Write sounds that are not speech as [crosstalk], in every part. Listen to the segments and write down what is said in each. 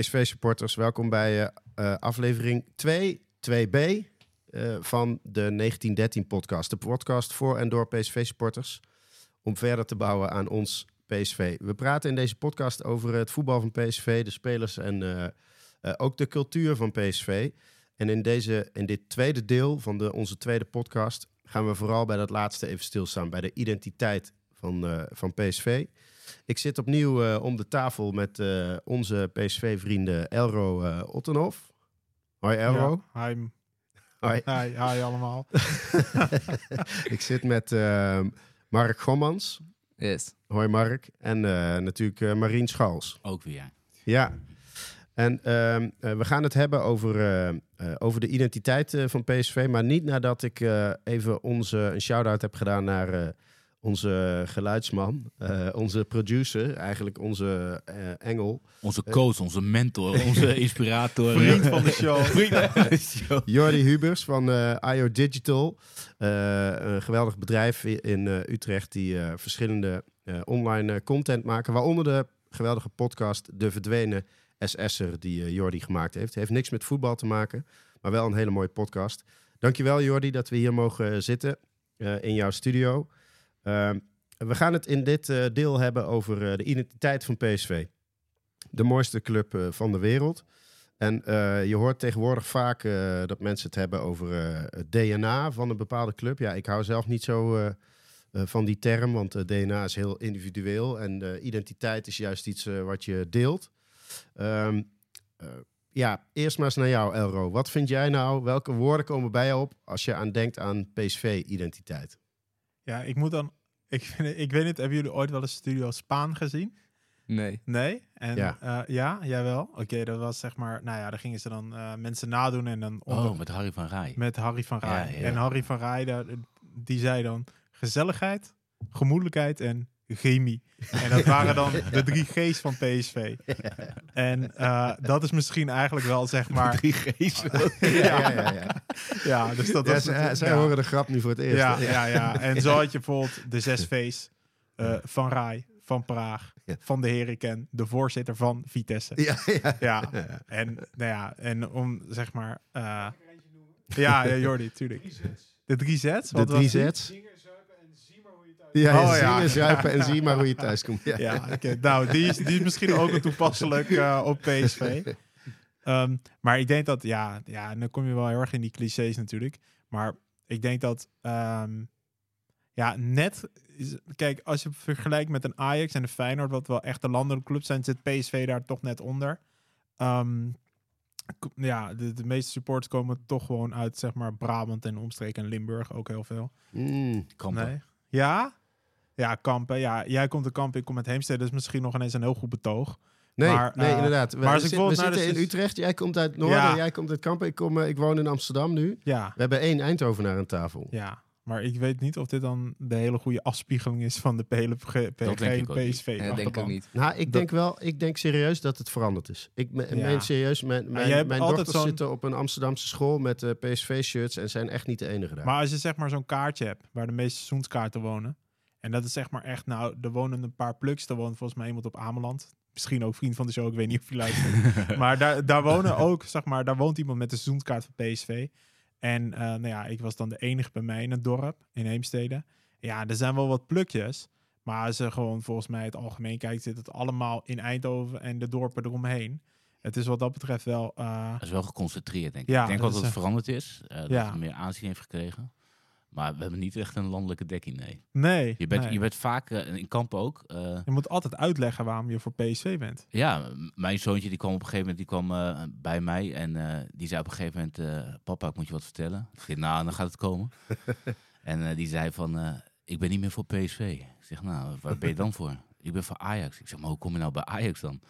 PSV-supporters, welkom bij eh, eh, aflevering 2, 2b eh, van de 1913-podcast. De podcast voor en door PSV-supporters om verder te bouwen aan ons PSV. We praten in deze podcast over het voetbal van PSV, de spelers en ook de cultuur van PSV. En in, deze, in dit tweede deel van de, onze tweede podcast gaan we vooral bij dat laatste even stilstaan, bij de identiteit van, van PSV. Ik zit opnieuw eh, om de tafel met eh, onze PSV-vrienden Elro eh Ottenhoff. Hoi Elro. Ja, hi, Hoi. [laughs] hi, hi allemaal. [laughs] Ik zit met eh, Mark Gommans. Yes. Hoi Mark. En eh, natuurlijk Marien Schals. Ook weer. Ja. En ehm, eh, we gaan het hebben over, over de identiteit eh, van PSV. Maar niet nadat ik eh, even onze, een shout-out heb gedaan naar eh, onze geluidsman. eh, onze producer, eigenlijk onze eh, engel. Onze coach, onze mentor, [laughs] onze inspirator. Vriend van de show. [laughs] Vriend van de show. Jordi Hubers van eh IO Digital. Eh, een geweldig bedrijf in eh, Utrecht die eh, verschillende eh, online eh, content maken. Waaronder de geweldige podcast De Verdwenen SS'er die eh, Jordi gemaakt heeft. Heeft niks met voetbal te maken, maar wel een hele mooie podcast. Dankjewel Jordi dat we hier mogen zitten eh, in jouw studio. Ehm, we gaan het in dit eh, deel hebben over eh, de identiteit van PSV. De mooiste club eh, van de wereld. En je hoort tegenwoordig vaak dat mensen het hebben over het DNA van een bepaalde club. Ja, ik hou zelf niet zo van die term, want DNA is heel individueel en identiteit is juist iets wat je deelt. Ehm, eh, ja, eerst maar eens naar jou, Elro. Wat vind jij nou, welke woorden komen bij je op als je aan denkt aan PSV-identiteit? Ja, ik moet dan... Ik, vind, ik weet niet, hebben jullie ooit wel eens Studio Spaan gezien? Nee. Nee? En, Ja. ja. ja, jij wel? Oké, dat was zeg maar... Nou ja, daar gingen ze dan eh, mensen nadoen en dan... onder- Oh, met Harry van Rij. met Harry van Rij. Ja, ja. En Harry van Rij, die zei dan gezelligheid, gemoedelijkheid en chemie. En dat waren dan [laughs] de drie G's van PSV. En eh, dat is misschien eigenlijk wel, zeg maar... Drie G's. [laughs] ja, ja, ja. ja. Ja, dus dat Ja, was... zij zij ja. horen de grap nu voor het eerst. Ja, ja, ja. En zo had je bijvoorbeeld de zes V's eh, van Rij, van Praag, Ja. van de Heriken, de voorzitter van Vitesse. ja, ja. Ja, Ja. en, nou ja, en om zeg maar. eh, ja, ja, Jordi, tuurlijk. De drie Z's? De Wat drie. Ja, Oh, ja, zuipen en zie maar hoe je thuis komt. Ja. Ja, oké. nou, die is, die is misschien ook wel toepasselijk [laughs] eh, op PSV. Ehm, maar ik denk dat, ja, ja, en dan kom je wel heel erg in die clichés natuurlijk. Maar ik denk dat, ehm, ja, net, is, kijk, als je vergelijkt met een Ajax en een Feyenoord, wat wel echt een landelijke club zijn, zit PSV daar toch net onder. Ehm, ja, de, de meeste supporters komen toch gewoon uit, zeg maar, Brabant en omstreken en Limburg ook heel veel. Mm. Kampen. Nee. Ja? Ja, Kampen. Ja, jij komt de Kampen, ik kom met Heemstede. Dat is misschien nog ineens een heel goed betoog. Nee, Maar, nee eh, inderdaad. We, maar als we zit- we naar zitten in Utrecht. Jij komt uit Noorden, Ja. jij komt uit Kampen. Ik, kom, eh, ik woon in Amsterdam nu. Ja, We hebben één Eindhovenaar aan tafel. ja. Maar ik weet niet of dit dan de hele goede afspiegeling is van de hele P- P- Dat denk ik ook niet. PSV. Ja, dat denk ik niet. Nou, ik Dat- denk wel, ik denk serieus dat het veranderd is. Ik Ja. meen serieus, mijn, mijn, jij hebt mijn altijd dochters zitten op een Amsterdamse school met eh, PSV-shirts en zijn echt niet de enige daar. Maar als je zeg maar zo'n kaartje hebt, waar de meeste seizoenskaarten wonen. En dat is zeg maar echt, nou, er wonen een paar pluks. Er woont volgens mij iemand op Ameland. Misschien ook vriend van de show, ik weet niet of je luistert. [laughs] maar daar, daar wonen ook, zeg maar, daar woont iemand met de seizoenskaart van PSV. En eh, nou ja, ik was dan de enige bij mij in het dorp, in Heemstede. Ja, er zijn wel wat plukjes. Maar als je gewoon volgens mij het algemeen kijkt, zit het allemaal in Eindhoven en de dorpen eromheen. Het is wat dat betreft wel... eh, Dat is wel geconcentreerd, denk ik. Ja, ik denk dat het veranderd is. eh, dat Ja. het meer aanzien heeft gekregen. Maar we hebben niet echt een landelijke dekking, nee. nee, Je bent, nee. je bent vaak, eh, in Kampen ook... eh, Je moet altijd uitleggen waarom je voor PSV bent. Ja, mijn zoontje die kwam op een gegeven moment die kwam, eh, bij mij en die zei op een gegeven moment, papa, ik moet je wat vertellen. Ik zeg, nou, dan gaat het komen. [laughs] en die zei van, ik ben niet meer voor PSV. Ik zeg, nou, waar ben je dan voor? [laughs] Ik ben voor Ajax. Ik zeg, maar hoe kom je nou bij Ajax dan?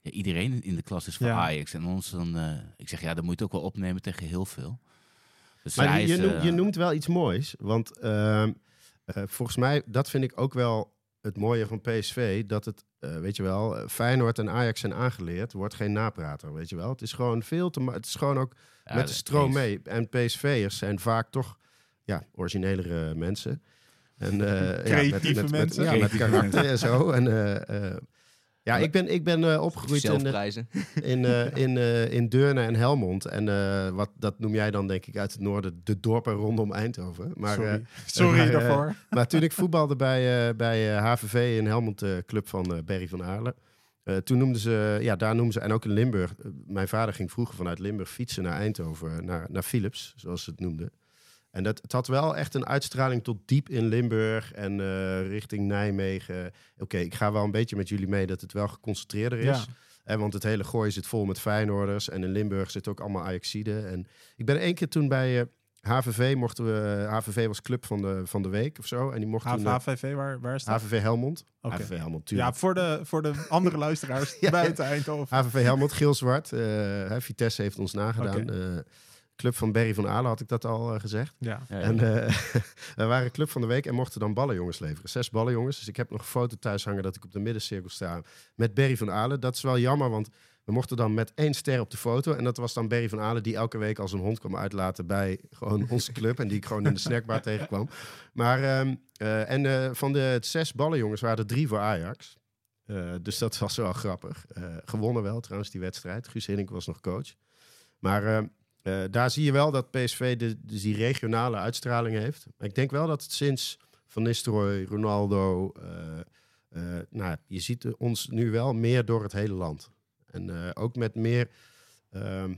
Ja, iedereen in de klas is voor Ja. Ajax. En ons dan, ik zeg, ja, dan moet je het ook wel opnemen tegen heel veel. Dus Maar je, noemt, eh, je noemt wel iets moois. Want ehm, eh, volgens mij, dat vind ik ook wel het mooie van PSV. Dat het, eh, weet je wel, eh, Feyenoord en Ajax zijn aangeleerd. Wordt geen naprater, weet je wel. Het is gewoon veel te... Het is gewoon ook ja, met de stroom mee. En PSV'ers zijn vaak toch ja, originelere mensen. En, eh, ja, Creatieve mensen. ja, met Creatieve karakter en zo. En, eh, eh, Ja, ik ben, ik ben eh, opgegroeid in, Zelfprijzen. in, eh, [laughs] in, eh, in Deurne en Helmond. En eh, wat, dat noem jij dan denk ik uit het noorden de dorpen rondom Eindhoven. Maar, Sorry, eh, [laughs] Sorry maar, daarvoor. maar toen ik [laughs] voetbalde bij, eh, bij eh, HVV in Helmond, de club van eh Berry van Aarle. eh, toen noemden ze, ja, daar noemden ze, en ook in Limburg. mijn vader ging vroeger vanuit Limburg fietsen naar Eindhoven, naar, naar Philips, zoals ze het noemden. En dat, het had wel echt een uitstraling tot diep in Limburg en eh, richting Nijmegen. Oké, ik ga wel een beetje met jullie mee dat het wel geconcentreerder is. Ja. Want het hele gooi zit vol met Feyenoorders. En in Limburg zitten ook allemaal Ajaxiden. En ik ben één keer toen bij eh, HVV mochten we... HVV was club van de, van de week of zo. En die mochten eh, HVV, waar, waar is dat? HVV Helmond. HVV Helmond, Ja, tuurlijk. voor de, voor de andere [laughs] luisteraars Ja. buiten Eindhoven. HVV Helmond, geel-zwart. eh, Vitesse heeft ons nagedaan. Oké. Eh, club van Berry van Aalen had ik dat al eh, gezegd. Ja. Ja, ja. En eh, we [laughs] waren club van de week en mochten dan ballenjongens leveren. Zes ballenjongens. Dus ik heb nog een foto thuis hangen dat ik op de middencirkel sta met Berry van Aalen. Dat is wel jammer, want we mochten dan met één ster op de foto. En dat was dan Berry van Aalen, die elke week als een hond kwam uitlaten bij gewoon onze club. En die ik gewoon in de snackbar [laughs] tegenkwam. Maar, ehm, eh, en eh, van de zes ballenjongens waren er drie voor Ajax. Eh, dus dat was wel grappig. Eh, gewonnen wel trouwens die wedstrijd. Guus Hiddink was nog coach. Maar eh, daar zie je wel dat PSV de, dus die regionale uitstraling heeft. Maar ik denk wel dat het sinds Van Nistelrooy, Ronaldo... eh, eh, nou, je ziet ons nu wel meer door het hele land. En ook met meer ehm,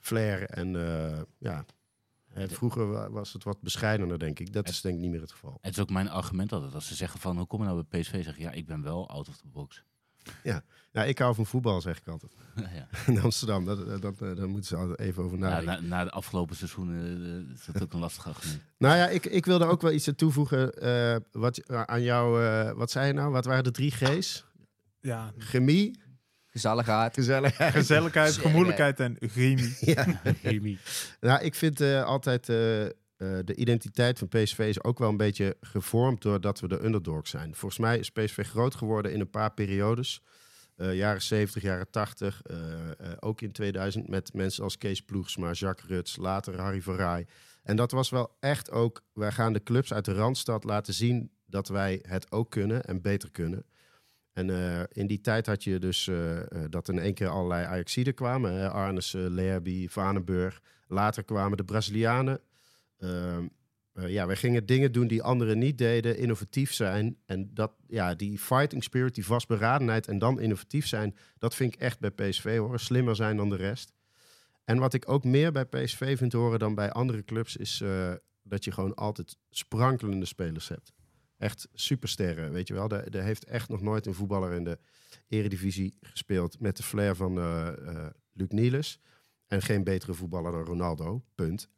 flair en ja... vroeger wa- was het wat bescheidener, denk ik. Dat is denk ik niet meer het geval. Het is ook mijn argument altijd. Als ze zeggen van, hoe kom je nou bij PSV? Zeg ja, ik ben wel out of the box. Ja, ik hou van voetbal, zeg ik altijd. [laughs] ja. [laughs] In Amsterdam, dat, dat, dat, eh, daar moeten ze altijd even over Ja, nadenken. na, na de afgelopen seizoenen eh, is dat ook een lastig argument. [laughs] Nou ja, ik, ik wilde ook wel iets aan toevoegen. eh, wat, aan jou, eh, wat zei je nou? Wat waren de drie G's? ja. Chemie, Gezelligheid. gezelligheid. Gezelligheid, gemoedelijkheid en chemie. ja. Nou, ik vind eh, altijd eh, de identiteit van PSV is ook wel een beetje gevormd doordat we de underdog zijn. Volgens mij is PSV groot geworden in een paar periodes. Eh, jaren 70, jaren 80, eh, ook in 2000 met mensen als Kees Ploegsma, Jacques Ruts, later Harry Verraai. En dat was wel echt ook, wij gaan de clubs uit de Randstad laten zien dat wij het ook kunnen en beter kunnen. En in die tijd had je dus dat in één keer allerlei Ajaxiden kwamen. Hè? Arnissen, Lerby, Vanenburg. Later kwamen de Brazilianen. Ehm, eh, ja, wij gingen dingen doen die anderen niet deden, innovatief zijn. En dat, ja, die fighting spirit, die vastberadenheid en dan innovatief zijn, dat vind ik echt bij PSV horen. Slimmer zijn dan de rest. En wat ik ook meer bij PSV vind horen dan bij andere clubs, is eh, dat je gewoon altijd sprankelende spelers hebt. Echt supersterren, weet je wel. Er, heeft echt nog nooit een voetballer in de eredivisie gespeeld met de flair van eh, Luc Niels. En geen betere voetballer dan Ronaldo, punt.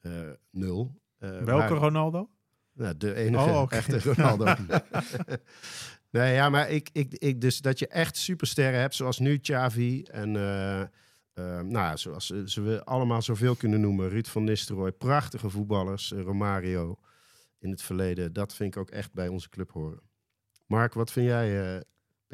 Eh, nul. Eh, Welke maar- Ronaldo? nou, de enige Oh, echte Ronaldo. [laughs] nee, ja, maar ik, ik, ik, dus dat je echt supersterren hebt, zoals nu Xavi en eh, nou, ja, zoals ze- ze we allemaal zoveel kunnen noemen. Ruud van Nistelrooy, prachtige voetballers, Romario in het verleden. Dat vind ik ook echt bij onze club horen. Mark, wat vind jij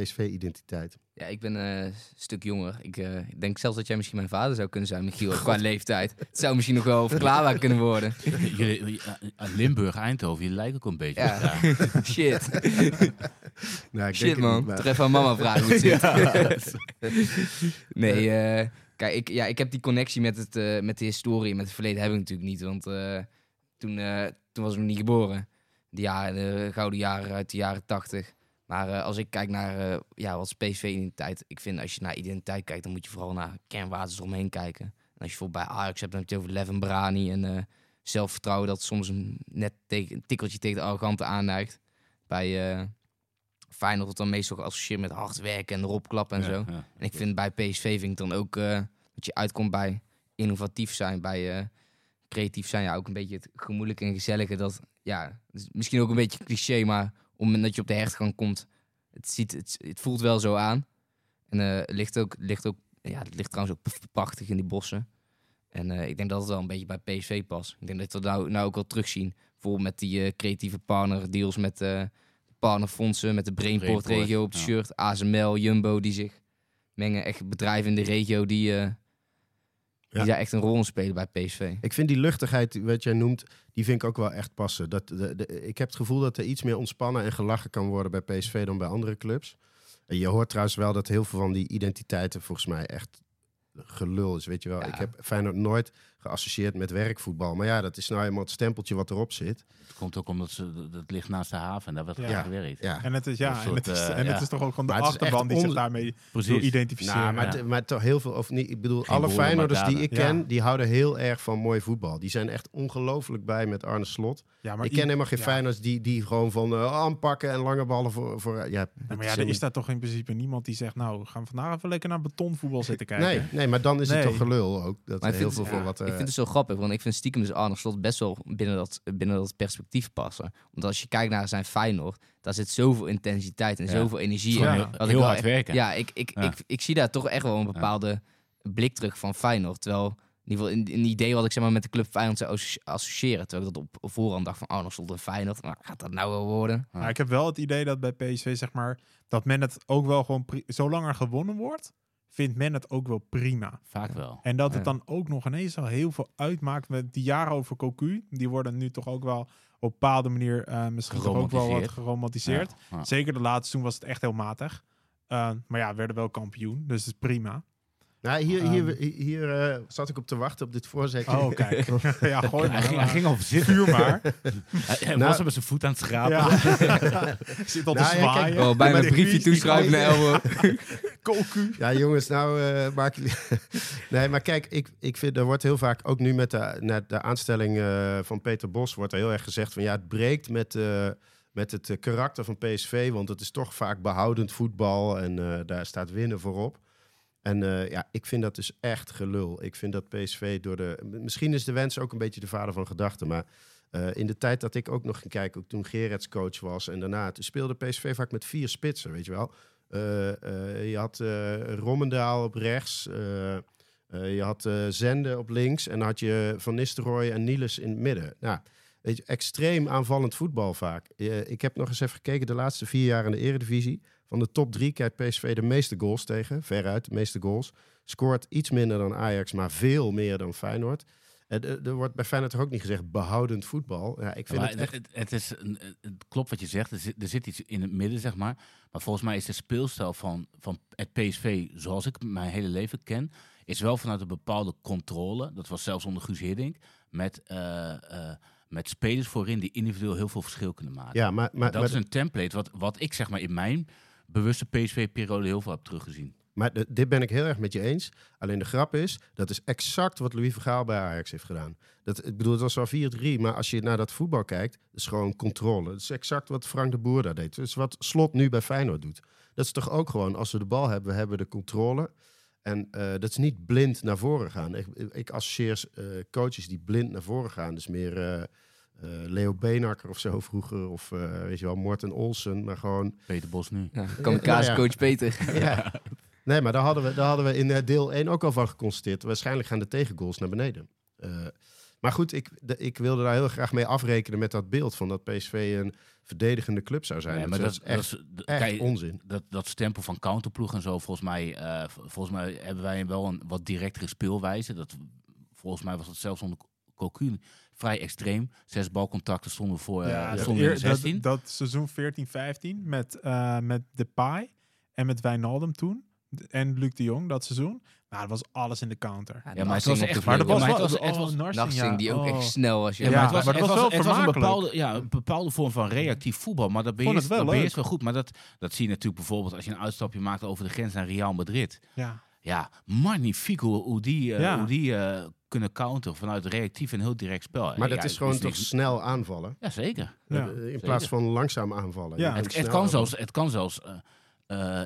PSV-identiteit? Ja, ik ben eh, een stuk jonger. Ik eh, ik denk zelfs dat jij misschien mijn vader zou kunnen zijn, Michiel, qua leeftijd. Het zou misschien nog wel verklaarbaar [laughs] kunnen worden. Jullie, ja, Limburg, Eindhoven, jullie lijken ook een beetje. Ja. [laughs] Shit. [laughs] Nou, ik Shit, denk het man. niet, even aan mama vragen hoe het zit. nee, eh, kijk, ik, ja, ik heb die connectie met, het, eh, met de historie, met het verleden heb ik natuurlijk niet. Want eh, toen, eh, toen was ik nog niet geboren. De, jaren, de gouden jaren uit de jaren tachtig. Maar eh, als ik kijk naar eh, ja, wat is PSV-identiteit. Ik vind als je naar identiteit kijkt, dan moet je vooral naar kernwaarden eromheen kijken. En als je bijvoorbeeld bij Ajax hebt, dan heb je het over Levin Brani en eh, zelfvertrouwen dat soms net een tikkeltje tegen de arrogante aanneigt. Bij Feyenoord wordt dan meestal geassocieerd met hard werken en erop klappen en Ja, zo. ja. En ik vind bij PSV vind ik dan ook dat je uitkomt bij innovatief zijn, bij creatief zijn. Ja, ook een beetje het gemoedelijke en gezellige. Dat, ja, misschien ook een beetje cliché, maar op het moment dat je op de hertgang komt, het, ziet, het, het voelt wel zo aan. En eh, het ligt ook, ligt ook, ja, het ligt trouwens ook prachtig in die bossen. En eh, ik denk dat het wel een beetje bij PSV past. Ik denk dat we dat nou, nou ook wel terugzien. Bijvoorbeeld met die eh, creatieve partner deals met eh partnerfondsen, met de Brainport Brainport, regio op het ja. shirt, ASML, Jumbo die zich mengen. Echt bedrijven in de regio die, die Ja. daar echt een rol in spelen bij PSV. Ik vind die luchtigheid, wat jij noemt, die vind ik ook wel echt passen. Dat, de, de- ik heb het gevoel dat er iets meer ontspannen en gelachen kan worden bij PSV dan bij andere clubs. En je hoort trouwens wel dat heel veel van die identiteiten volgens mij echt gelul is. Weet je wel, Ja. ik heb Feyenoord nooit geassocieerd met werkvoetbal. Maar ja, dat is nou eenmaal het stempeltje wat erop zit. Het komt ook omdat ze, dat ligt naast de haven en daar werd Ja. gewerkt. Ja, En het is, ja, en het is, eh, en het ja. is toch ook gewoon de Maar het is achterban echt die zich daarmee wil Precies. identificeren. Nou, maar, maar toch heel veel, of niet, ik bedoel, Geen alle Feyenoorders die ik Ja. ken, die houden heel erg van mooi voetbal. Die zijn echt ongelooflijk blij met Arne Slot. ja, maar ik ken helemaal geen ja. Feyenoorders die, die gewoon van eh, aanpakken en lange ballen voor... voor ja, Ja, maar ja, er is daar toch in principe niemand die zegt, nou, we gaan vandaag even lekker naar betonvoetbal zitten kijken. Nee, nee, maar dan is het toch gelul ook. Dat heel vind veel ja, wat... Ik vind het zo grappig, want ik vind stiekem dus Arne Slot best wel binnen dat, binnen dat perspectief passen. Want als je kijkt naar zijn Feyenoord, daar zit zoveel intensiteit en Ja. zoveel energie in. Ja. heel, Wat ik hard werken. Ja, ik, ik, Ja. Ik, ik zie daar toch echt wel een bepaalde blik terug van Feyenoord. Terwijl, in ieder geval, in, in idee wat ik zeg maar met de club Feyenoord zou associ- associëren. Terwijl ik dat op, voorhand dacht van, Arne Slot en Feyenoord. Maar gaat dat nou wel worden? Maar ik heb wel het idee dat bij PSV, zeg maar, dat men het ook wel gewoon, pri- zolang er gewonnen wordt, vindt men het ook wel prima. Vaak wel. En dat het dan ook nog ineens al heel veel uitmaakt met die jaren over Cocu. Die worden nu toch ook wel op een bepaalde manier eh, misschien toch ook wel wat Geromantiseerd. geromantiseerd. Ja. Ja. Zeker de laatste toen was het echt heel matig. Eh, maar ja, werden wel kampioen, dus het is prima. Nou, hier hier, Ehm. hier eh, zat ik op te wachten op dit voorzetje. Oh, kijk. [laughs] ja, gooi Hij maar. ging, hij ging over zitten. Vuur maar. Hij, hij Nou- was er met zijn voet aan het schrapen. Ja. [laughs] Zit al te Nou ja, kijk, zwaaien. Oh, een de briefje toeschrijven naar. Elmo. Cocu. [laughs] Ja, jongens, nou uh, maak jullie... nee, maar kijk, ik, ik vind, er wordt heel vaak, ook nu met de, net de aanstelling eh, van Peter Bos, wordt er heel erg gezegd van ja, het breekt met, eh, met het eh, karakter van PSV, want het is toch vaak behoudend voetbal en eh, daar staat winnen voorop. En eh, ja, ik vind dat dus echt gelul. Ik vind dat PSV door de... Misschien is de wens ook een beetje de vader van gedachten, maar... eh, in de tijd dat ik ook nog ging kijken, ook toen Gerets coach was en daarna, toen speelde PSV vaak met vier spitsen, weet je wel. Eh, je had Rommendaal op rechts. je had Zende op links. En dan had je Van Nistelrooy en Niels in het midden. Nou, weet je, extreem aanvallend voetbal vaak. Ik heb nog eens even gekeken de laatste vier jaar in de eredivisie. Van de top drie kijkt PSV de meeste goals tegen. Veruit de meeste goals. Scoort iets minder dan Ajax, maar veel meer dan Feyenoord. En, eh, er wordt bij Feyenoord toch ook niet gezegd behoudend voetbal. Ja, ik vind het echt... het, het, is het klopt wat je zegt. Er zit, er zit iets in het midden, zeg maar. Maar volgens mij is de speelstijl van, van het PSV, zoals ik mijn hele leven ken, is wel vanuit een bepaalde controle. Dat was zelfs onder Guus Hiddink. Met, eh, eh, met spelers voorin die individueel heel veel verschil kunnen maken. Ja, maar, maar, dat maar, is een template wat, wat ik zeg maar in mijn bewuste PSV-periode heel veel heb teruggezien. Maar dit ben ik heel erg met je eens. Alleen de grap is, dat is exact wat Louis Vergaal bij Ajax heeft gedaan. Dat, ik bedoel, het was wel 4-3, maar als je naar dat voetbal kijkt, dat is gewoon controle. Dat is exact wat Frank de Boer daar deed. Dat is wat Slot nu bij Feyenoord doet. Dat is toch ook gewoon, als we de bal hebben, we hebben de controle. En eh, dat is niet blind naar voren gaan. Ik, ik associeer eh, coaches die blind naar voren gaan. Dus meer eh, Leo Beenhakker of zo vroeger. Of eh, weet je wel, Morten Olsen. Maar gewoon Peter Bos nu. Ja, kamikaze Nou ja. coach Peter. [laughs] ja. Nee, maar daar hadden we, daar hadden we in eh, deel 1 ook al van geconstateerd. Waarschijnlijk gaan de tegengoals naar beneden. Eh, maar goed, ik, de- ik wilde daar heel graag mee afrekenen met dat beeld van dat PSV een verdedigende club zou zijn. Nee, dat, maar is dat, echt, dat is, echt kijk, onzin. dat, dat stempel van counterploeg en zo, volgens mij, eh, volgens mij hebben wij wel een wat directere speelwijze. Dat, volgens mij was dat zelfs onder Cocu vrij extreem. Zes balcontacten stonden voor eh, Ja, dat, stonden in de eer- 16. dat, dat seizoen 14-15 met, eh met Depay en met Wijnaldum toen. En Luc de Jong dat seizoen. Nou, dat was alles in de counter. Ja, maar het was echt- Maar dat Ja, was maar wel... het was- het oh, was- Narsing, Narsing, ja. die ook Oh. echt snel was. Ja, Ja, maar het was, maar het was was, wel het was een bepaalde, ja, een bepaalde vorm van reactief voetbal. Maar dat beheerst, het wel dat leuk. beheerst wel goed. Maar dat, dat zie je natuurlijk bijvoorbeeld als je een uitstapje maakt over de grens naar Real Madrid. Ja. Ja, magnifiek hoe, hoe die, eh, Ja. hoe die eh, kunnen counteren vanuit reactief en heel direct spel. Maar dat Ja, is gewoon toch niet- snel aanvallen. Ja, zeker. Ja, Eh, in plaats van langzaam aanvallen. Ja. Het, kan zelfs, het kan zelfs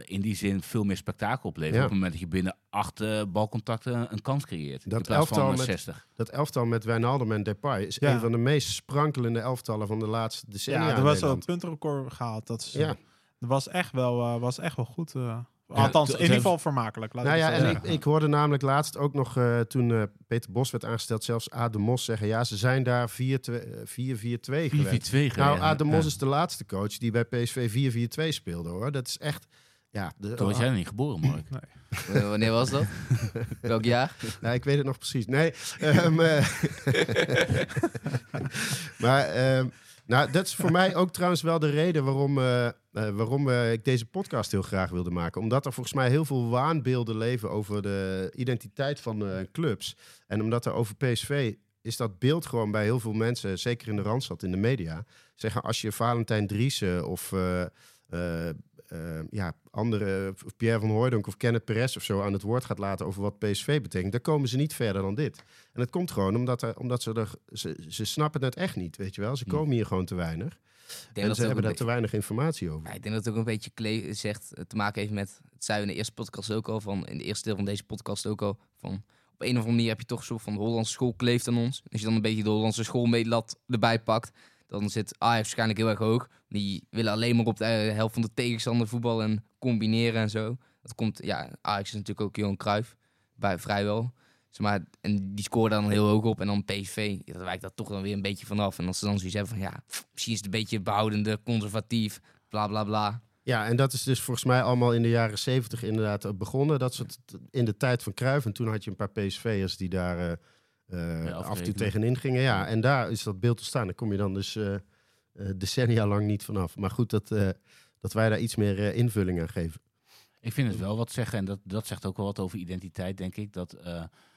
in die zin veel meer spektakel opleveren. Ja. Op het moment dat je binnen acht balcontacten een kans creëert. Dat in plaats elftal van met- 60. Dat elftal met Wijnaldum en Depay is Ja. een van de meest sprankelende elftallen van de laatste decennia Ja, er was wel Nederland. een puntenrecord gehaald. Dat is, Ja. Dat was echt wel, eh, was echt wel goed. Eh. Althans, in ieder geval vermakelijk. Laat Nou ik ja, en ik, ik hoorde namelijk laatst ook nog, eh, toen eh, Peter Bos werd aangesteld, zelfs Aad de Mos zeggen, ja, ze zijn daar 4-4-2 gewend. 4-4-2 Nou. Aad de Mos Ja. is de laatste coach die bij PSV 4-4-2 speelde, hoor. Dat is echt, ja... De, Toen was jij nog niet geboren, Mark. [laughs] Eh, Wanneer was dat? [laughs] Welk jaar? Nou, ik weet het nog precies. Nee, [laughs] ehm, eh, maar... ehm, Nou, dat is voor [laughs] mij ook trouwens wel de reden waarom, eh, eh, waarom eh, ik deze podcast heel graag wilde maken. Omdat er volgens mij heel veel waanbeelden leven over de identiteit van clubs. En omdat er over PSV is dat beeld gewoon bij heel veel mensen, zeker in de Randstad, in de media. Zeggen als je Valentijn Driessen of ja, andere, of Pierre van Hooydonk of Kenneth Perez of zo aan het woord gaat laten over wat PSV betekent, dan komen ze niet verder dan dit. En dat komt gewoon omdat, er, omdat ze, er, ze, ze snappen het echt niet, weet je wel. Ze Hm. komen hier gewoon te weinig. En dat ze het hebben daar te weinig informatie over. Ja, ik denk dat het ook een beetje zegt, eh, te maken heeft met, het zei we in de eerste podcast ook al, van, in de eerste deel van deze podcast ook al, van op een of andere manier heb je toch soort van de Hollandse school kleeft aan ons. Als je dan een beetje de Hollandse schoolmeetlat erbij pakt, dan zit Ajax waarschijnlijk heel erg hoog. Die willen alleen maar op de eh, helft van de tegenstander voetballen en combineren en zo. Dat komt, ja, Ajax is natuurlijk ook Johan Cruijff, bij, vrijwel. Zeg maar, en die scoren dan heel hoog op. En dan PSV, dat wijkt daar toch dan weer een beetje vanaf. En als ze dan zoiets hebben van, ja, misschien is het een beetje behoudende, conservatief, bla bla bla. Ja, en dat is dus volgens mij allemaal in de jaren zeventig inderdaad eh, begonnen. Dat soort, in de tijd van Cruijff. En toen had je een paar PSV'ers die daar eh, eh, af en toe tegenin gingen. Ja, en daar is dat beeld ontstaan. Daar kom je dan dus eh, eh, decennia lang niet vanaf. Maar goed, dat, dat wij daar iets meer invulling aan geven. Ik vind het wel wat zeggen, en dat, dat zegt ook wel wat over identiteit, denk ik. Dat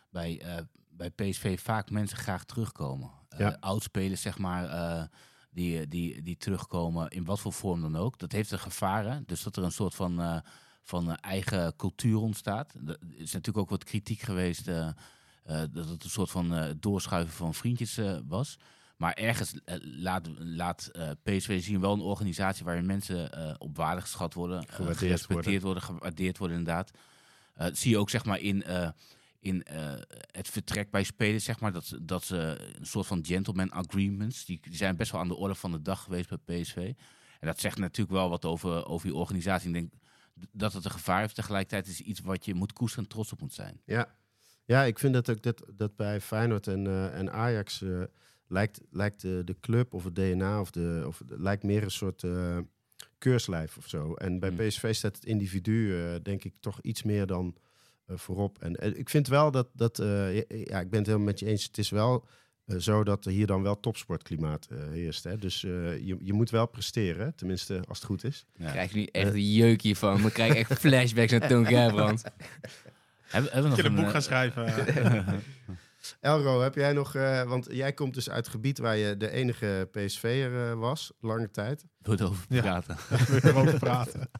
bij, bij PSV vaak mensen graag terugkomen. Ja. Oudspelers, zeg maar, die, die, die terugkomen in wat voor vorm dan ook. Dat heeft een gevaar, hè? Dus dat er een soort van, van eigen cultuur ontstaat. Er is natuurlijk ook wat kritiek geweest dat het een soort van eh, doorschuiven van vriendjes eh, was. Maar ergens eh, laat, laat eh, PSV zien wel een organisatie waarin mensen eh, op waarde geschat worden, eh, gerespecteerd worden. gewaardeerd worden inderdaad. Eh, dat zie je ook zeg maar in, eh, in eh, het vertrek bij spelers, zeg maar, dat, ze- dat ze een soort van gentleman agreements, die, die zijn best wel aan de orde van de dag geweest bij PSV. En dat zegt natuurlijk wel wat over, over die organisatie. Ik denk dat het een gevaar heeft. Tegelijkertijd is iets wat je moet koesteren en trots op moet zijn. Ja, ja ik vind dat ook dat, dat bij Feyenoord en, eh, en Ajax eh, lijkt, lijkt de, de club of het DNA of de, of lijkt meer een soort eh, keurslijf of zo. En bij Hmm. PSV staat het individu, denk ik, toch iets meer dan voorop. En ik vind wel dat, dat eh, ja, ik ben het helemaal met je eens. Het is wel zo dat er hier dan wel topsportklimaat heerst. Hè? Dus eh, je, je moet wel presteren, tenminste als het goed is. Ja. krijg je nu echt een jeuk hiervan. Dan krijg ik echt [laughs] flashbacks naar Toon Gerbrand. [laughs] Hebben, hebben we Ik nog een boek eh, gaan schrijven. [laughs] Elro, heb jij nog, eh, want jij komt dus uit het gebied waar je de enige PSV'er eh, was, lange tijd. Wil je erover Ja. praten? [laughs] Kunnen erover praten. [laughs]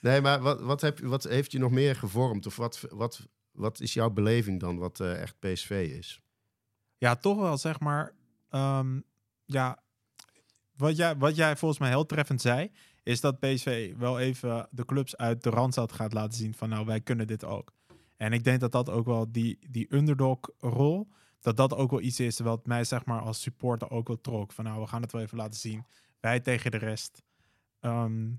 Nee, maar wat, wat, heb, je- wat heeft je nog meer gevormd? Of wat, wat, wat is jouw beleving dan wat eh, echt PSV is? Ja, toch wel, zeg maar. ehm, ja, wat jij, wat jij volgens mij heel treffend zei, is dat PSV wel even de clubs uit de Randstad gaat laten zien van nou, wij kunnen dit ook. En ik denk dat dat ook wel die, die underdog-rol, dat dat ook wel iets is wat mij zeg maar als supporter ook wel trok. Van nou, we gaan het wel even laten zien. Wij tegen de rest. Ehm,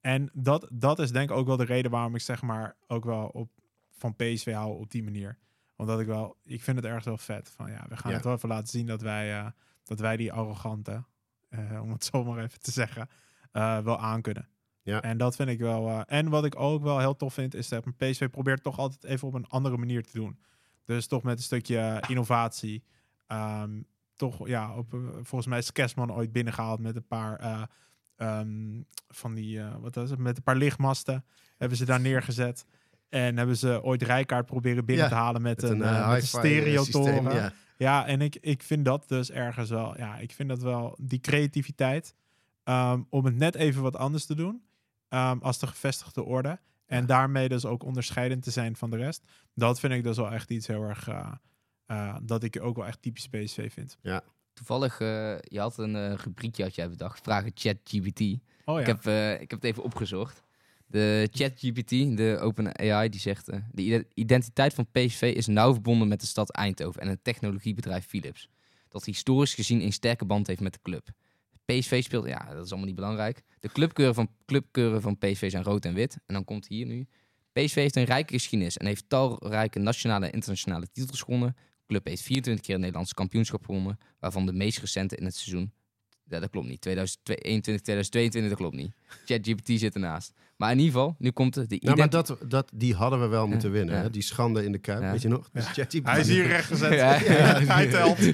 en dat, dat is denk ik ook wel de reden waarom ik zeg maar ook wel op, van PSV hou op die manier omdat ik wel, ik vind het ergens wel vet. Van ja, we gaan Ja. het wel even laten zien dat wij, eh, dat wij die arrogante, eh, om het zo maar even te zeggen, eh, wel aankunnen. Ja. En dat vind ik wel. eh, en wat ik ook wel heel tof vind, is dat een PSV probeert toch altijd even op een andere manier te doen. Dus toch met een stukje innovatie. Ehm, toch, ja, op, eh, volgens mij is Kerstman ooit binnengehaald met een paar eh, ehm, van die, eh, wat was het, met een paar lichtmasten. Hebben ze daar neergezet. En hebben ze ooit Rijkaard proberen binnen Ja, te halen met, Met een, eh, eh, met een hi-fi, eh, stereotoren. systeem, Ja. Ja, en ik, ik vind dat dus ergens wel. Ja, ik vind dat wel die creativiteit. ehm, om het net even wat anders te doen. Ehm, als de gevestigde orde. En Ja. daarmee dus ook onderscheidend te zijn van de rest. Dat vind ik dus wel echt iets heel erg. eh, eh, dat ik ook wel echt typisch PSV vind. Toevallig, eh, je had een eh, rubriekje had jij bedacht, vragen ChatGPT. Oh ja. Ik, heb, eh, ik heb het even opgezocht. De ChatGPT, de Open AI, die zegt... eh, de ide- identiteit van PSV is nauw verbonden met de stad Eindhoven en het technologiebedrijf Philips. Dat historisch gezien een sterke band heeft met de club. PSV speelt, ja, dat is allemaal niet belangrijk. De clubkeuren van, clubkeuren van PSV zijn rood en wit. En dan komt hier nu. PSV heeft een rijke geschiedenis en heeft talrijke nationale en internationale titels gewonnen. De club heeft 24 keer het Nederlandse kampioenschap gewonnen, waarvan de meest recente in het seizoen Ja, dat klopt niet. 2021, 2022, dat klopt niet. ChatGPT zit ernaast. Maar in ieder geval, nu komt het. De Nou, maar identi- dat, dat, die hadden we wel moeten winnen. ja. Hè? Die schande in de kuip, Ja. weet je nog? Dus. Hij is hier rechtgezet. Ja, ja. [laughs] Hij telt. [laughs]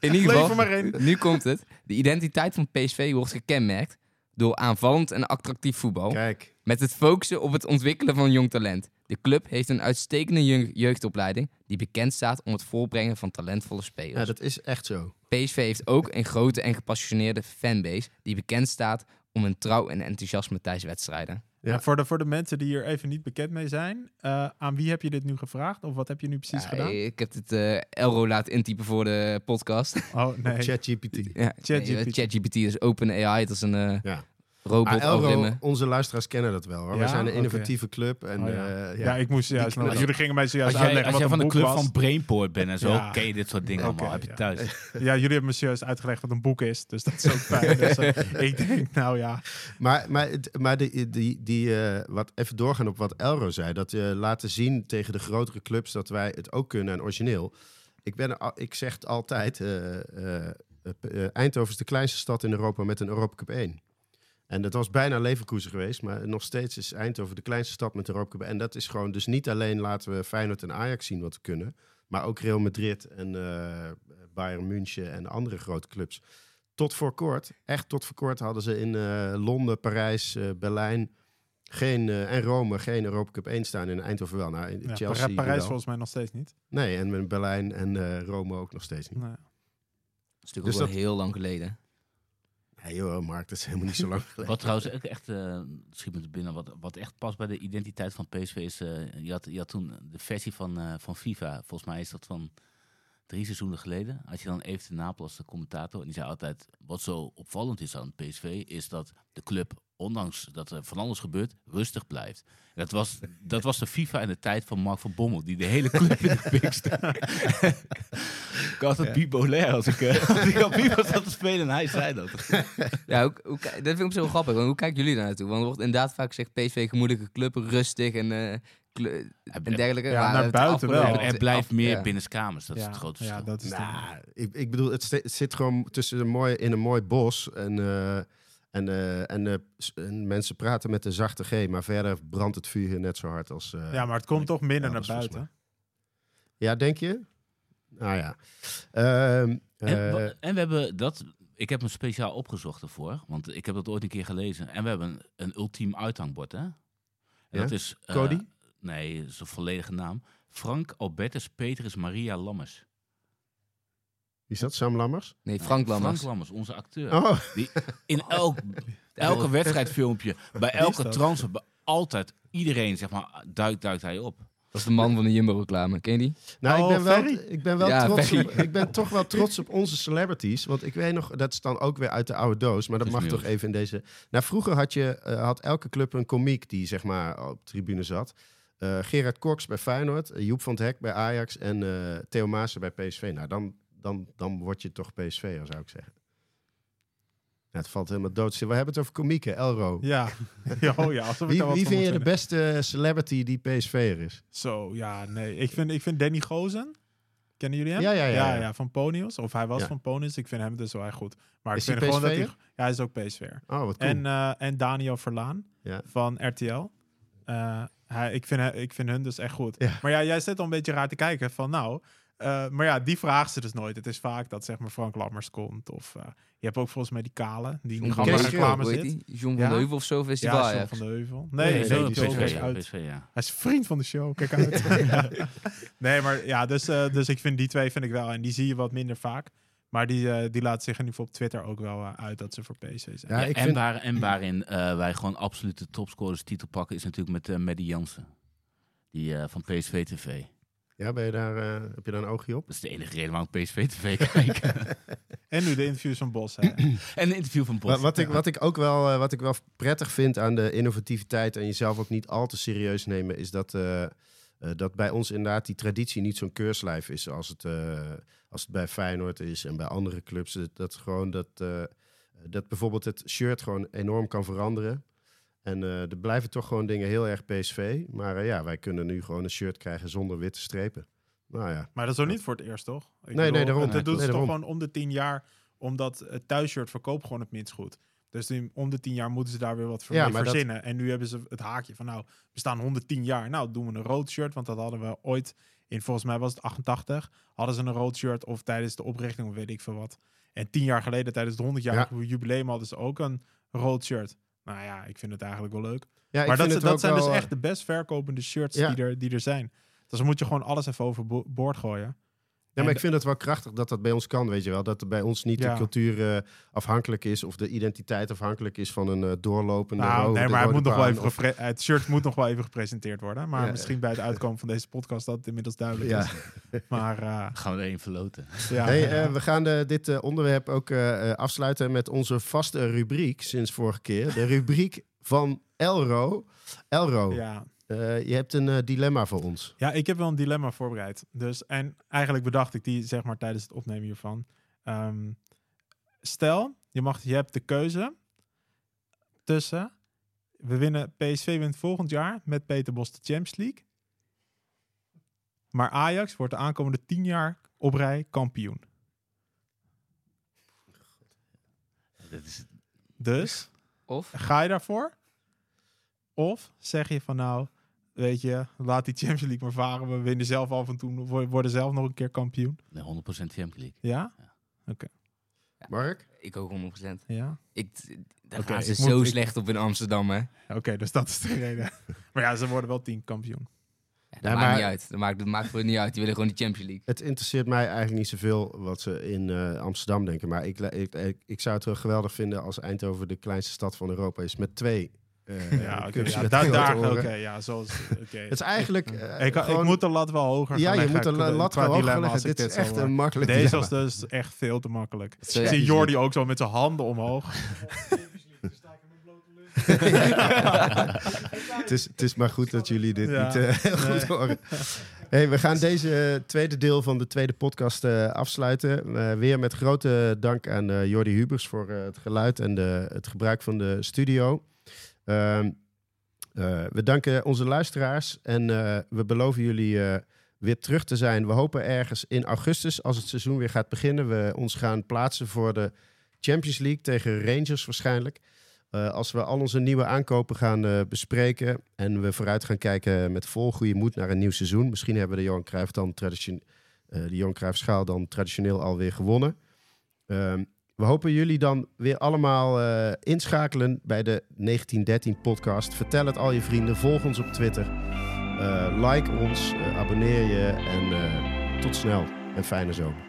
in ieder geval, maar in. nu komt het. De identiteit van PSV wordt gekenmerkt door aanvallend en attractief voetbal. Kijk, Met het focussen op het ontwikkelen van jong talent. De club heeft een uitstekende jeugd- jeugdopleiding die bekend staat om het voorbrengen van talentvolle spelers. ja, dat is echt zo. PSV heeft ook een grote en gepassioneerde fanbase die bekend staat om hun trouw en enthousiasme tijdens wedstrijden. Ja. Voor, de, voor de mensen die hier even niet bekend mee zijn, eh, aan wie heb je dit nu gevraagd? Of wat heb je nu precies Ja, gedaan? Ik heb het eh Elro laten intypen voor de podcast. Oh, nee. ChatGPT. ja, ChatGPT. nee, ChatGPT is open AI, dat is een eh, Ja. Robot Ah, Elro, algoritme. onze luisteraars kennen dat wel. Hoor. Ja? Wij zijn een Oké. innovatieve club. En, Oh, ja. eh, ja. ik moest juist. Jullie gingen mij Als zojuist jij, uitleggen als jij van de club was. van Brainport bent en zo, Ja. ken je dit soort dingen Oké, allemaal. Heb je ja. thuis. [laughs] Ja, jullie hebben me serieus uitgelegd wat een boek is. Dus dat is ook [laughs] fijn. dus, eh, ik denk, nou ja. Maar, maar, maar die, die, die, eh, wat, even doorgaan op wat Elro zei. Dat je laten zien tegen de grotere clubs dat wij het ook kunnen en origineel. Ik, ben, ik zeg het altijd, eh, eh, eh, Eindhoven is de kleinste stad in Europa met een Europa Cup 1. En dat was bijna Leverkusen geweest, maar nog steeds is Eindhoven de kleinste stad met een Europa Cup. En dat is gewoon, dus niet alleen laten we Feyenoord en Ajax zien wat we kunnen, maar ook Real Madrid en eh, Bayern München en andere grote clubs. Tot voor kort, echt tot voor kort, hadden ze in eh, Londen, Parijs, eh, Berlijn geen, en Rome geen Europa Cup 1 staan. In Eindhoven wel. Nou, in ja Chelsea Parij- Parijs wel. volgens mij nog steeds niet. Nee, en in Berlijn en eh, Rome ook nog steeds niet. Nee. Dat is natuurlijk Dus ook wel dat- heel lang geleden. Nee joh, Mark, dat is helemaal niet zo [laughs] lang geleden. Wat trouwens ook echt, eh schiet me binnen, wat, wat echt past bij de identiteit van PSV is, eh, je, had, je had toen de versie van, eh, van FIFA, volgens mij is dat van drie seizoenen geleden, had je dan even de Napel als de commentator en die zei altijd, wat zo opvallend is aan PSV, is dat de club, ondanks dat er van alles gebeurt, rustig blijft. En dat was, dat was de FIFA in de tijd van Mark van Bommel, die de hele club in de pik stak. [laughs] ik had het bipolair als ik, eh, als ik op FIFA zat te spelen en hij zei dat. [laughs] Ja, hoe, hoe, dat vind ik wel grappig. Want hoe kijken jullie daar naartoe? Want er wordt inderdaad vaak gezegd PSV gemoedelijke club, rustig en, eh, kle- en dergelijke. Ja, naar het buiten wel. afgelopen- Er, blijft meer ja. binnenkamers, dat is ja, het grote ja, verschil. dat is de- Nou, ik, ik bedoel, het, zit gewoon tussen een mooi, in een mooi bos. En, eh, en, eh, en, eh, en mensen praten met een zachte G, maar verder brandt het vuur hier net zo hard als. eh, ja, maar het komt toch minder naar buiten. ja, denk je? Nou ja. Ehm, En, eh, en we hebben dat, ik heb hem speciaal opgezocht ervoor, want ik heb dat ooit een keer gelezen. En we hebben een, een ultiem uithangbord, hè? En Ja? dat is... eh, Cody? nee, dat is een volledige naam. Frank Albertus Petrus Maria Lammers. Wie is dat? Sam Lammers? Nee, Frank Lammers. Frank Lammers, onze acteur. Oh, Die in [laughs] elk, elke wedstrijdfilmpje, bij elke transfer, bij altijd iedereen, zeg maar, duikt, duikt hij op. Dat is de man van de Jumbo-reclame. Ken je die? nou, Oh, ik, ben wel, Ferry? ik ben wel Ja, trots op, ik ben toch wel trots op onze celebrities. Want ik weet nog, dat is dan ook weer uit de oude doos. Maar dat mag toch even in deze... Nou, vroeger had, je, eh, had elke club een komiek die zeg maar op de tribune zat. Eh, Gerard Cox bij Feyenoord, eh, Joep van het Hek bij Ajax en eh, Theo Maassen bij PSV. Nou, dan, dan, dan word je toch PSV'er, zou ik zeggen. Ja, het valt helemaal dood. We hebben het over komieken, Elro. Ja. [laughs] oh ja, alsof Wie, wie vind je de beste celebrity die PSV'er is? Zo, ja, nee. Ik vind, ik vind Danny Gozen. Kennen jullie hem? Ja, ja, ja, ja, ja. van Ponius. Of hij was van Ponius. Ik vind hem dus wel erg goed. Maar Is ik hij vind gewoon dat hij... Ja, hij is ook PSV'er. Oh, wat cool. En, eh, en Daniel Verlaan van RTL. Eh, hij, ik, vind, ik vind hun dus echt goed. Maar ja, jij zit al een beetje raar te kijken van nou... eh, maar ja, die vraagt ze dus nooit. Het is vaak dat zeg maar Frank Lammers komt. Of eh, je hebt ook volgens mij die Kale. Die in de reclame zit. die? John Ja? van de Heuvel of zo festival. Ja, Ja, John van de Heuvel. Nee, Nee, nee, nee, die is ja, uit. PSV, ja. Hij is vriend van de show, kijk uit. [laughs] nee, maar ja, dus, eh, dus ik vind die twee vind ik wel. En die zie je wat minder vaak. Maar die, eh, die laat zich in ieder geval op Twitter ook wel uit dat ze voor PC zijn. Ja, Ja, ik en, vind- waar, en waarin eh, wij gewoon absoluut de topscorers titel pakken, is natuurlijk met uh, Maddie Jansen. Die eh, van PSV TV. Ja, ben je daar, eh, heb je daar een oogje op? Dat is de enige reden waarom ik PSV TV [laughs] kijk. [laughs] En nu de interviews van Bos. Hè. [clears throat] en een interview van Bos. Wat, wat, ik, wat ik ook wel, eh, wat ik wel prettig vind aan de innovativiteit en jezelf ook niet al te serieus nemen, is dat, eh, eh, dat bij ons inderdaad die traditie niet zo'n keurslijf is als het, eh, als het bij Feyenoord is en bij andere clubs. Dat, dat gewoon dat, eh, dat bijvoorbeeld het shirt gewoon enorm kan veranderen. En eh, er blijven toch gewoon dingen heel erg PSV. Maar eh, ja, wij kunnen nu gewoon een shirt krijgen zonder witte strepen. Nou ja, Maar dat is ook niet voor het eerst, toch? Ik Nee, nee, daarom. Dat doen Nee, ze toch gewoon om de tien jaar omdat het thuisshirt verkoopt gewoon het minst goed. Dus om de 10 jaar moeten ze daar weer wat voor Ja, dat- verzinnen. En nu hebben ze het haakje van, nou, we staan 110 jaar. Nou, doen we een rood shirt, want dat hadden we ooit in, volgens mij was het 88, hadden ze een rood shirt of tijdens de oprichting of weet ik veel wat. En 10 jaar geleden tijdens het 100-jarige jubileum hadden ze ook een rood shirt. Nou ja, ik vind het eigenlijk wel leuk. Ja, maar dat, dat zijn dus eh, echt de best verkopende shirts Ja. die, er, die er zijn. Dus dan moet je gewoon alles even overboord gooien. Ja, maar En ik vind het wel krachtig dat dat bij ons kan, weet je wel. Dat er bij ons niet Ja. de cultuur eh, afhankelijk is of de identiteit afhankelijk is van een eh, doorlopende Nou, nee, maar het, moet nog wel even of- het shirt moet nog wel even gepresenteerd worden. Maar Ja. misschien bij het uitkomen van deze podcast dat het inmiddels duidelijk Ja. is. Maar eh, [laughs] Gaan we er één verloten. ja, Hey, ja. eh, we gaan de, dit eh, onderwerp ook afsluiten met onze vaste rubriek sinds vorige keer. De rubriek van Elro. Elro, ja. Eh, je hebt een eh, dilemma voor ons. ja, ik heb wel een dilemma voorbereid. Dus, en eigenlijk bedacht ik die zeg maar tijdens het opnemen hiervan. Ehm, stel, je, mag, je hebt de keuze tussen... We winnen, PSV wint volgend jaar met Peter Bos de Champions League. Maar Ajax wordt de aankomende tien jaar op rij kampioen. Dat is, Dus Of? ga je daarvoor? Of zeg je van nou, weet je, laat die Champions League maar varen. We winnen zelf af en toe, we worden zelf nog een keer kampioen. nee, 100% Champions League. Ja? Mark? Ik ook 100%. Ja. Ik, daar Oké, gaan ze ik moet- zo ik- slecht op in Amsterdam, hè. Oké, dus dat is de reden. [laughs] maar ja, ze worden wel tien kampioen. Ja, dat Ja, maakt maar- niet uit. Dat maakt, dat maakt voor het niet uit. Die willen gewoon die Champions League. Het interesseert mij eigenlijk niet zoveel wat ze in eh, Amsterdam denken. Maar ik, ik, ik, ik zou het wel geweldig vinden als Eindhoven de kleinste stad van Europa is. Met twee eh Ja, oké. clubs ja, met daar, oké, ja, zoals, oké. Het is eigenlijk... eh, ik, ik gewoon- moet de lat wel hoger Ja, je leggen moet de lat gewoon hoger leggen. ik Dit is echt eh, een makkelijk Deze dilemma. was dus echt veel te makkelijk. Ik zie Jordi ook zo met zijn handen omhoog. [laughs] het, is, het is maar goed dat jullie dit Ja. niet eh, heel [laughs] goed horen. Hey, we gaan deze eh, tweede deel van de tweede podcast eh, afsluiten. Eh, weer met grote dank aan eh Jordi Hubers voor eh, het geluid en de, het gebruik van de studio. Ehm, eh, we danken onze luisteraars en eh, we beloven jullie eh, weer terug te zijn. We hopen ergens in augustus, als het seizoen weer gaat beginnen, we ons gaan plaatsen voor de Champions League tegen Rangers waarschijnlijk. Als we al onze nieuwe aankopen gaan bespreken en we vooruit gaan kijken met vol goede moed naar een nieuw seizoen. Misschien hebben we de Johan Cruijff dan tradition, de Johan schaal dan traditioneel alweer gewonnen. Ehm, we hopen jullie dan weer allemaal eh, inschakelen bij de 1913 podcast. Vertel het al je vrienden, volg ons op Twitter, Eh, like ons, eh, abonneer je en tot snel en fijne zomer.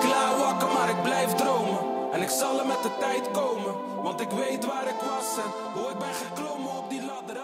Klaar wakker, maar ik blijf dromen. En ik zal er met de tijd komen. Want ik weet waar ik was en hoe ik ben geklommen op die ladder.